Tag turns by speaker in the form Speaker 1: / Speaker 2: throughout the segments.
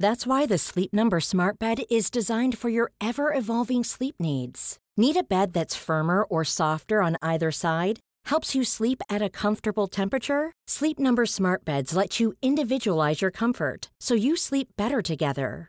Speaker 1: That's why the Sleep Number Smart Bed is designed for your ever evolving sleep needs. Need a bed that's firmer or softer on either side? Helps you sleep at a comfortable temperature? Sleep Number Smart Beds let you individualize your comfort so you sleep better together.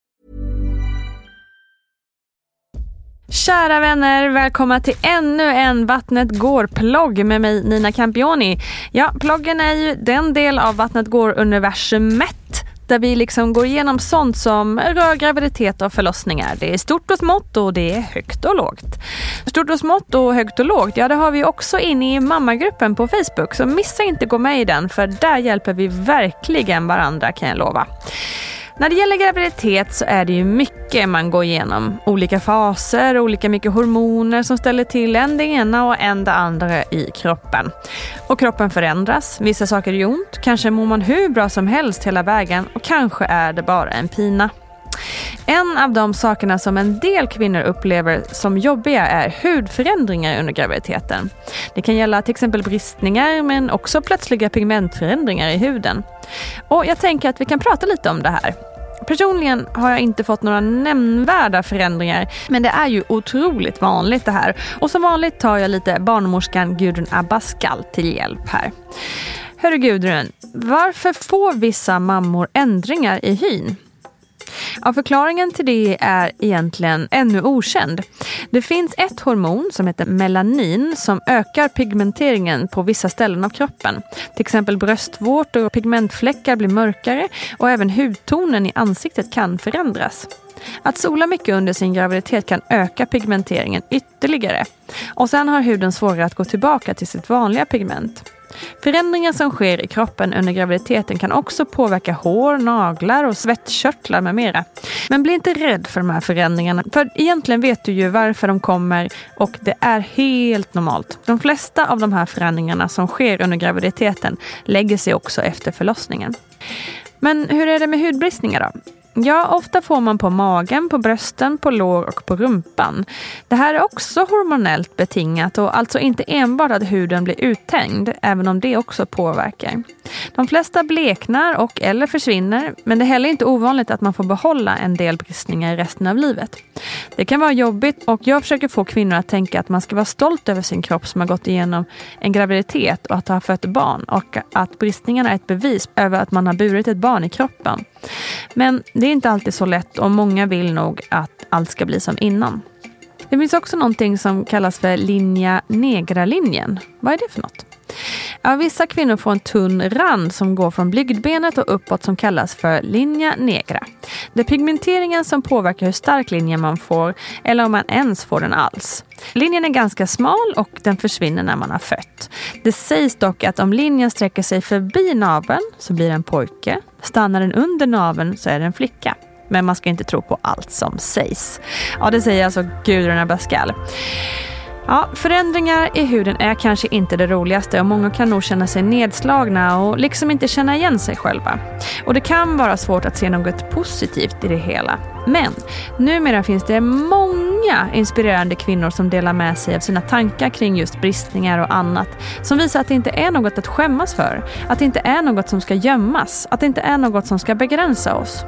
Speaker 2: Kära vänner, välkomna till ännu en Vattnet går-plogg med mig Nina Campioni. Ja, ploggen är ju den del av Vattnet går-universumet där vi liksom går igenom sånt som rör graviditet och förlossningar. Det är stort och smått och det är högt och lågt. Stort och smått och högt och lågt, ja det har vi också inne i mammagruppen på Facebook. Så missa inte gå med i den för där hjälper vi verkligen varandra kan jag lova. När det gäller graviditet så är det ju mycket man går igenom. Olika faser, olika mycket hormoner som ställer till en det ena och en det andra i kroppen. Och kroppen förändras, vissa saker gör ont, kanske mår man hur bra som helst hela vägen och kanske är det bara en pina. En av de sakerna som en del kvinnor upplever som jobbiga är hudförändringar under graviditeten. Det kan gälla till exempel bristningar men också plötsliga pigmentförändringar i huden. Och jag tänker att vi kan prata lite om det här. Personligen har jag inte fått några nämnvärda förändringar men det är ju otroligt vanligt det här. Och som vanligt tar jag lite barnmorskan Gudrun Abascal till hjälp här. Hörru Gudrun, varför får vissa mammor ändringar i hyn? Ja, förklaringen till det är egentligen ännu okänd. Det finns ett hormon som heter melanin som ökar pigmenteringen på vissa ställen av kroppen. Till exempel bröstvårtor och pigmentfläckar blir mörkare och även hudtonen i ansiktet kan förändras. Att sola mycket under sin graviditet kan öka pigmenteringen ytterligare. Och sen har huden svårare att gå tillbaka till sitt vanliga pigment. Förändringar som sker i kroppen under graviditeten kan också påverka hår, naglar och svettkörtlar med mera. Men bli inte rädd för de här förändringarna, för egentligen vet du ju varför de kommer och det är helt normalt. De flesta av de här förändringarna som sker under graviditeten lägger sig också efter förlossningen. Men hur är det med hudbristningar då? Ja, ofta får man på magen, på brösten, på lår och på rumpan. Det här är också hormonellt betingat och alltså inte enbart att huden blir uttänjd, även om det också påverkar. De flesta bleknar och eller försvinner, men det är heller inte ovanligt att man får behålla en del bristningar resten av livet. Det kan vara jobbigt och jag försöker få kvinnor att tänka att man ska vara stolt över sin kropp som har gått igenom en graviditet och att ha fött barn och att bristningarna är ett bevis över att man har burit ett barn i kroppen. Men det är inte alltid så lätt och många vill nog att allt ska bli som innan. Det finns också någonting som kallas för linja negra-linjen. Vad är det för något? Ja, vissa kvinnor får en tunn rand som går från blygdbenet och uppåt som kallas för linja negra. Det är pigmenteringen som påverkar hur stark linje man får eller om man ens får den alls. Linjen är ganska smal och den försvinner när man har fött. Det sägs dock att om linjen sträcker sig förbi naveln så blir det en pojke. Stannar den under naveln så är det en flicka. Men man ska inte tro på allt som sägs. Ja, det säger alltså Gudrun Abascal. Ja, förändringar i huden är kanske inte det roligaste och många kan nog känna sig nedslagna och liksom inte känna igen sig själva. Och det kan vara svårt att se något positivt i det hela. Men numera finns det många inspirerande kvinnor som delar med sig av sina tankar kring just bristningar och annat som visar att det inte är något att skämmas för, att det inte är något som ska gömmas, att det inte är något som ska begränsa oss.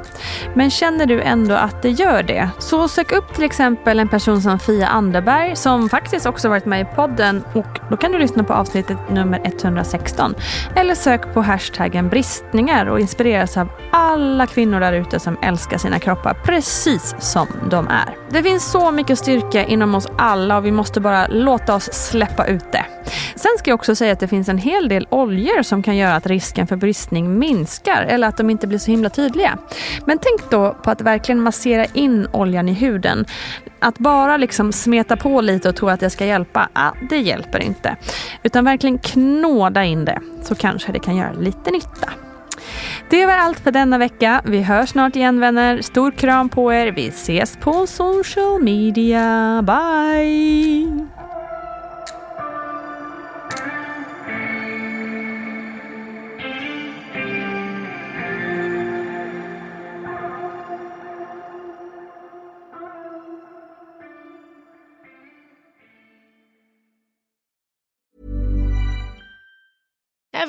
Speaker 2: Men känner du ändå att det gör det, så sök upp till exempel en person som Fia Anderberg som faktiskt också varit med i podden och då kan du lyssna på avsnittet nummer 116. Eller sök på hashtaggen bristningar och inspireras av alla kvinnor där ute som älskar sina kroppar precis som de är. Det finns så mycket styrka inom oss alla och vi måste bara låta oss släppa ut det. Sen ska jag också säga att det finns en hel del oljor som kan göra att risken för bristning minskar eller att de inte blir så himla tydliga. Men tänk då på att verkligen massera in oljan i huden. Att bara liksom smeta på lite och tro att det ska hjälpa, ah, det hjälper inte. Utan verkligen knåda in det så kanske det kan göra lite nytta. Det var allt för denna vecka. Vi hörs snart igen vänner. Stor kram på er. Vi ses på social media. Bye!